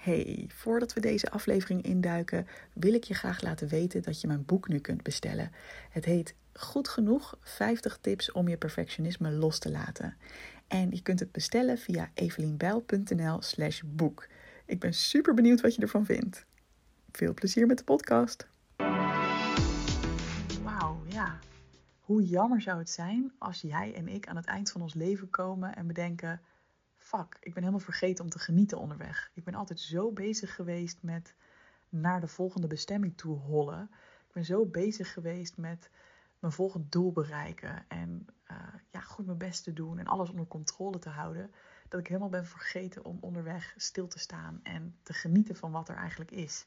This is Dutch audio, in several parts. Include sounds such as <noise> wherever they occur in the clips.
Hey, voordat we deze aflevering induiken, wil ik je graag laten weten dat je mijn boek nu kunt bestellen. Het heet Goed genoeg 50 tips om je perfectionisme los te laten. En je kunt het bestellen via evelienbijl.nl/slash boek. Ik ben super benieuwd wat je ervan vindt. Veel plezier met de podcast. Wauw, ja. Hoe jammer zou het zijn als jij en ik aan het eind van ons leven komen en bedenken: fuck, ik ben helemaal vergeten om te genieten onderweg. Ik ben altijd zo bezig geweest met naar de volgende bestemming toe hollen. Ik ben zo bezig geweest met mijn volgende doel bereiken en uh, ja, goed mijn best te doen en alles onder controle te houden, dat ik helemaal ben vergeten om onderweg stil te staan en te genieten van wat er eigenlijk is.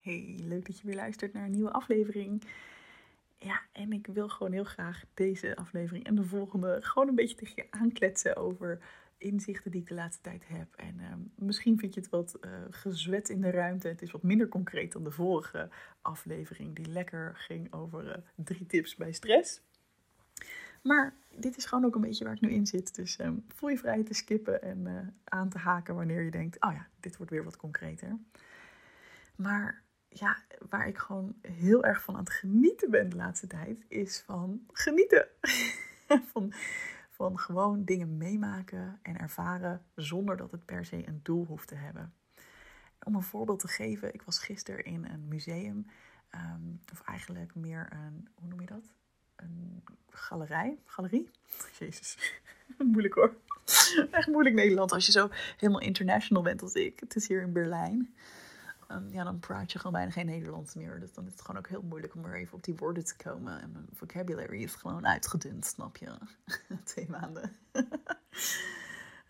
Hey, leuk dat je weer luistert naar een nieuwe aflevering. Ja, en ik wil gewoon heel graag deze aflevering en de volgende gewoon een beetje tegen je aankletsen over inzichten die ik de laatste tijd heb. En ehm, misschien vind je het wat uh, gezwet in de ruimte. Het is wat minder concreet dan de vorige aflevering, die lekker ging over uh, drie tips bij stress. Maar dit is gewoon ook een beetje waar ik nu in zit. Dus um, voel je vrij te skippen en uh, aan te haken wanneer je denkt: oh ja, dit wordt weer wat concreter. Maar ja, waar ik gewoon heel erg van aan het genieten ben de laatste tijd, is van genieten. <laughs> van, van gewoon dingen meemaken en ervaren zonder dat het per se een doel hoeft te hebben. Om een voorbeeld te geven, ik was gisteren in een museum, um, of eigenlijk meer een, hoe noem je dat? Een galerij, galerie? Jezus, <laughs> moeilijk hoor. Echt moeilijk Nederland als je zo helemaal international bent als ik. Het is hier in Berlijn. Um, ja, dan praat je gewoon bijna geen Nederlands meer. Dus dan is het gewoon ook heel moeilijk om weer even op die woorden te komen. En mijn vocabulary is gewoon uitgedund, snap je? <laughs> Twee maanden. um,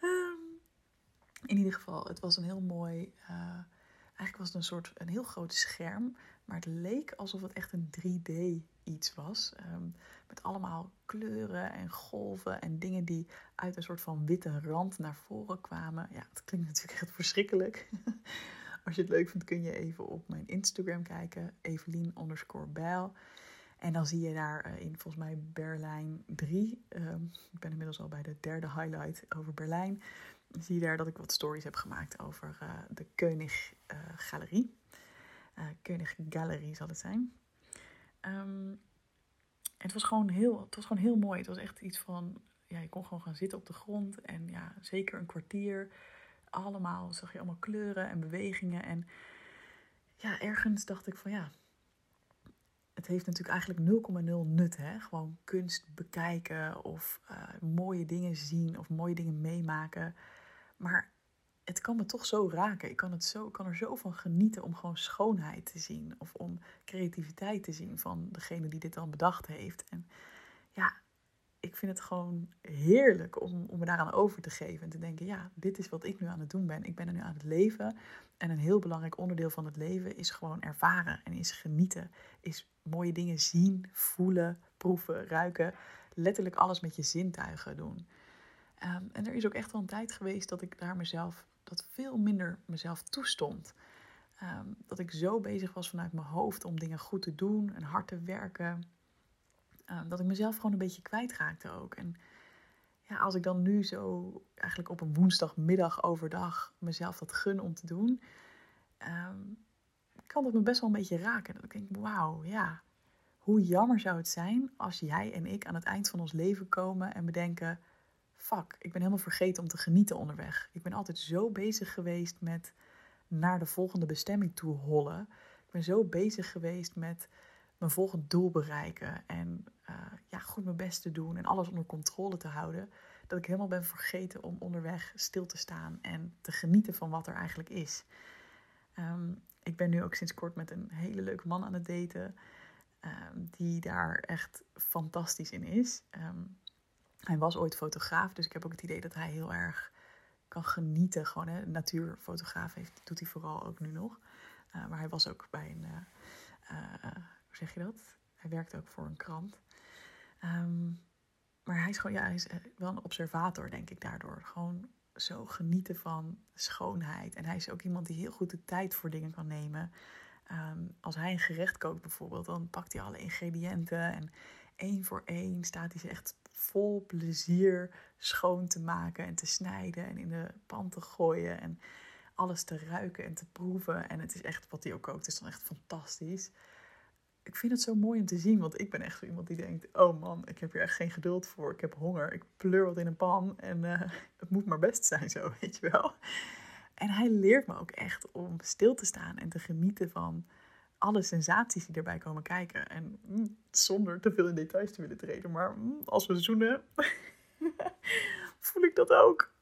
<laughs> in ieder geval, het was een heel mooi. Uh, eigenlijk was het een soort een heel groot scherm. Maar het leek alsof het echt een 3D iets was. Um, met allemaal kleuren en golven en dingen die uit een soort van witte rand naar voren kwamen. Ja, het klinkt natuurlijk echt verschrikkelijk. <laughs> Als je het leuk vindt, kun je even op mijn Instagram kijken, Evelien. En dan zie je daar uh, in volgens mij Berlijn 3. Um, ik ben inmiddels al bij de derde highlight over Berlijn. Zie je daar dat ik wat stories heb gemaakt over uh, de König uh, Galerie. König Galerie zal het zijn. Um, het was gewoon heel, het was gewoon heel mooi. Het was echt iets van, ja, je kon gewoon gaan zitten op de grond en ja, zeker een kwartier allemaal, zag je allemaal kleuren en bewegingen. En ja, ergens dacht ik van ja, het heeft natuurlijk eigenlijk 0,0 nut. Hè? Gewoon kunst bekijken of uh, mooie dingen zien of mooie dingen meemaken. Maar het kan me toch zo raken. Ik kan, het zo, kan er zo van genieten om gewoon schoonheid te zien. Of om creativiteit te zien van degene die dit dan bedacht heeft. En vind het gewoon heerlijk om, om me daaraan over te geven. En te denken, ja, dit is wat ik nu aan het doen ben. Ik ben er nu aan het leven. En een heel belangrijk onderdeel van het leven is gewoon ervaren en is genieten. Is mooie dingen zien, voelen, proeven, ruiken. Letterlijk alles met je zintuigen doen. Um, en er is ook echt wel een tijd geweest dat ik daar mezelf, dat veel minder mezelf toestond. Um, dat ik zo bezig was vanuit mijn hoofd om dingen goed te doen en hard te werken Ehm, dat ik mezelf gewoon een beetje kwijtraakte ook. En ja, als ik dan nu zo eigenlijk op een woensdagmiddag overdag mezelf dat gun om te doen, um, kan dat me best wel een beetje raken. Dat ik denk, wauw, ja, hoe jammer zou het zijn als jij en ik aan het eind van ons leven komen en bedenken, fuck, ik ben helemaal vergeten om te genieten onderweg. Ik ben altijd zo bezig geweest met naar de volgende bestemming toe hollen. Ik ben zo bezig geweest met mijn volgende doel bereiken en goed mijn best te doen en alles onder controle te houden, dat ik helemaal ben vergeten om onderweg stil te staan en te genieten van wat er eigenlijk is. Um, ik ben nu ook sinds kort met een hele leuke man aan het daten, um, die daar echt fantastisch in is. Um, hij was ooit fotograaf, dus ik heb ook het idee dat hij heel erg kan genieten. Gewoon, hè. Natuurfotograaf heeft, doet hij vooral ook nu nog. Uh, maar hij was ook bij een, uh, hoe zeg je dat? Hij werkt ook voor een krant. Um, maar hij is gewoon, ja, hij is wel een observator, denk ik, daardoor. Gewoon zo genieten van schoonheid. En hij is ook iemand die heel goed de tijd voor dingen kan nemen. Um, als hij een gerecht kookt bijvoorbeeld, dan pakt hij alle ingrediënten en één voor één staat hij ze echt vol plezier schoon te maken en te snijden en in de pan te gooien en alles te ruiken en te proeven. En het is echt, wat hij ook kookt, is dan echt fantastisch. Ik vind het zo mooi om te zien, want ik ben echt zo iemand die denkt: Oh man, ik heb hier echt geen geduld voor. Ik heb honger. Ik pleur wat in een pan en uh, <laughs> het moet maar best zijn, <laughs> zo weet je wel. En hij leert me ook echt om stil te staan en te genieten van alle sensaties die erbij komen kijken. En mm, zonder te veel in details te willen treden, maar mm, als we zoenen, <laughs> voel ik dat ook.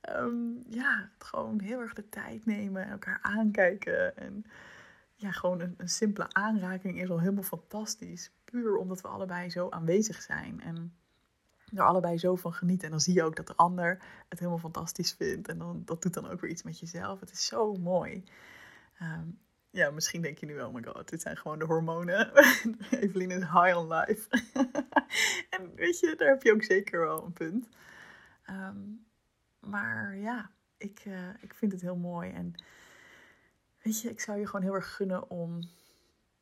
Ehm, ja, gewoon heel erg de tijd nemen, elkaar aankijken. En ja, gewoon een, een simpele aanraking is al helemaal fantastisch. Puur omdat we allebei zo aanwezig zijn. En er allebei zo van genieten. En dan zie je ook dat de ander het helemaal fantastisch vindt. En dan, dat doet dan ook weer iets met jezelf. Het is zo mooi. Ehm, ja, misschien denk je nu, oh my god, dit zijn gewoon de hormonen. <laughs> Evelien is high on life. <laughs> en weet je, daar heb je ook zeker wel een punt. Ehm, maar ja, ik, uh, ik vind het heel mooi. En weet je, ik zou je gewoon heel erg gunnen om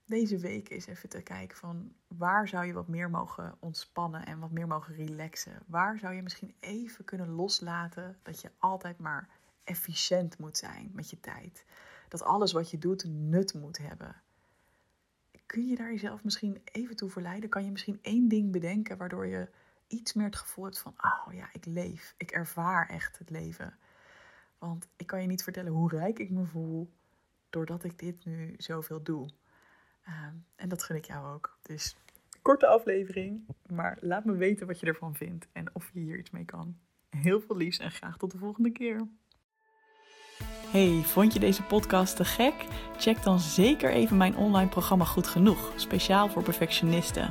deze week eens even te kijken van waar zou je wat meer mogen ontspannen en wat meer mogen relaxen. Waar zou je misschien even kunnen loslaten dat je altijd maar efficiënt moet zijn met je tijd dat alles wat je doet nut moet hebben. Kun je daar jezelf misschien even toe verleiden? Kan je misschien één ding bedenken waardoor je iets meer het gevoel hebt van: oh ja, ik leef, ik ervaar echt het leven. Want ik kan je niet vertellen hoe rijk ik me voel doordat ik dit nu zoveel doe. Ehm, en dat gun ik jou ook. Dus korte aflevering, maar laat me weten wat je ervan vindt en of je hier iets mee kan. Heel veel liefs en graag tot de volgende keer. Hey, vond je deze podcast te gek? Check dan zeker even mijn online programma Goed Genoeg, speciaal voor perfectionisten.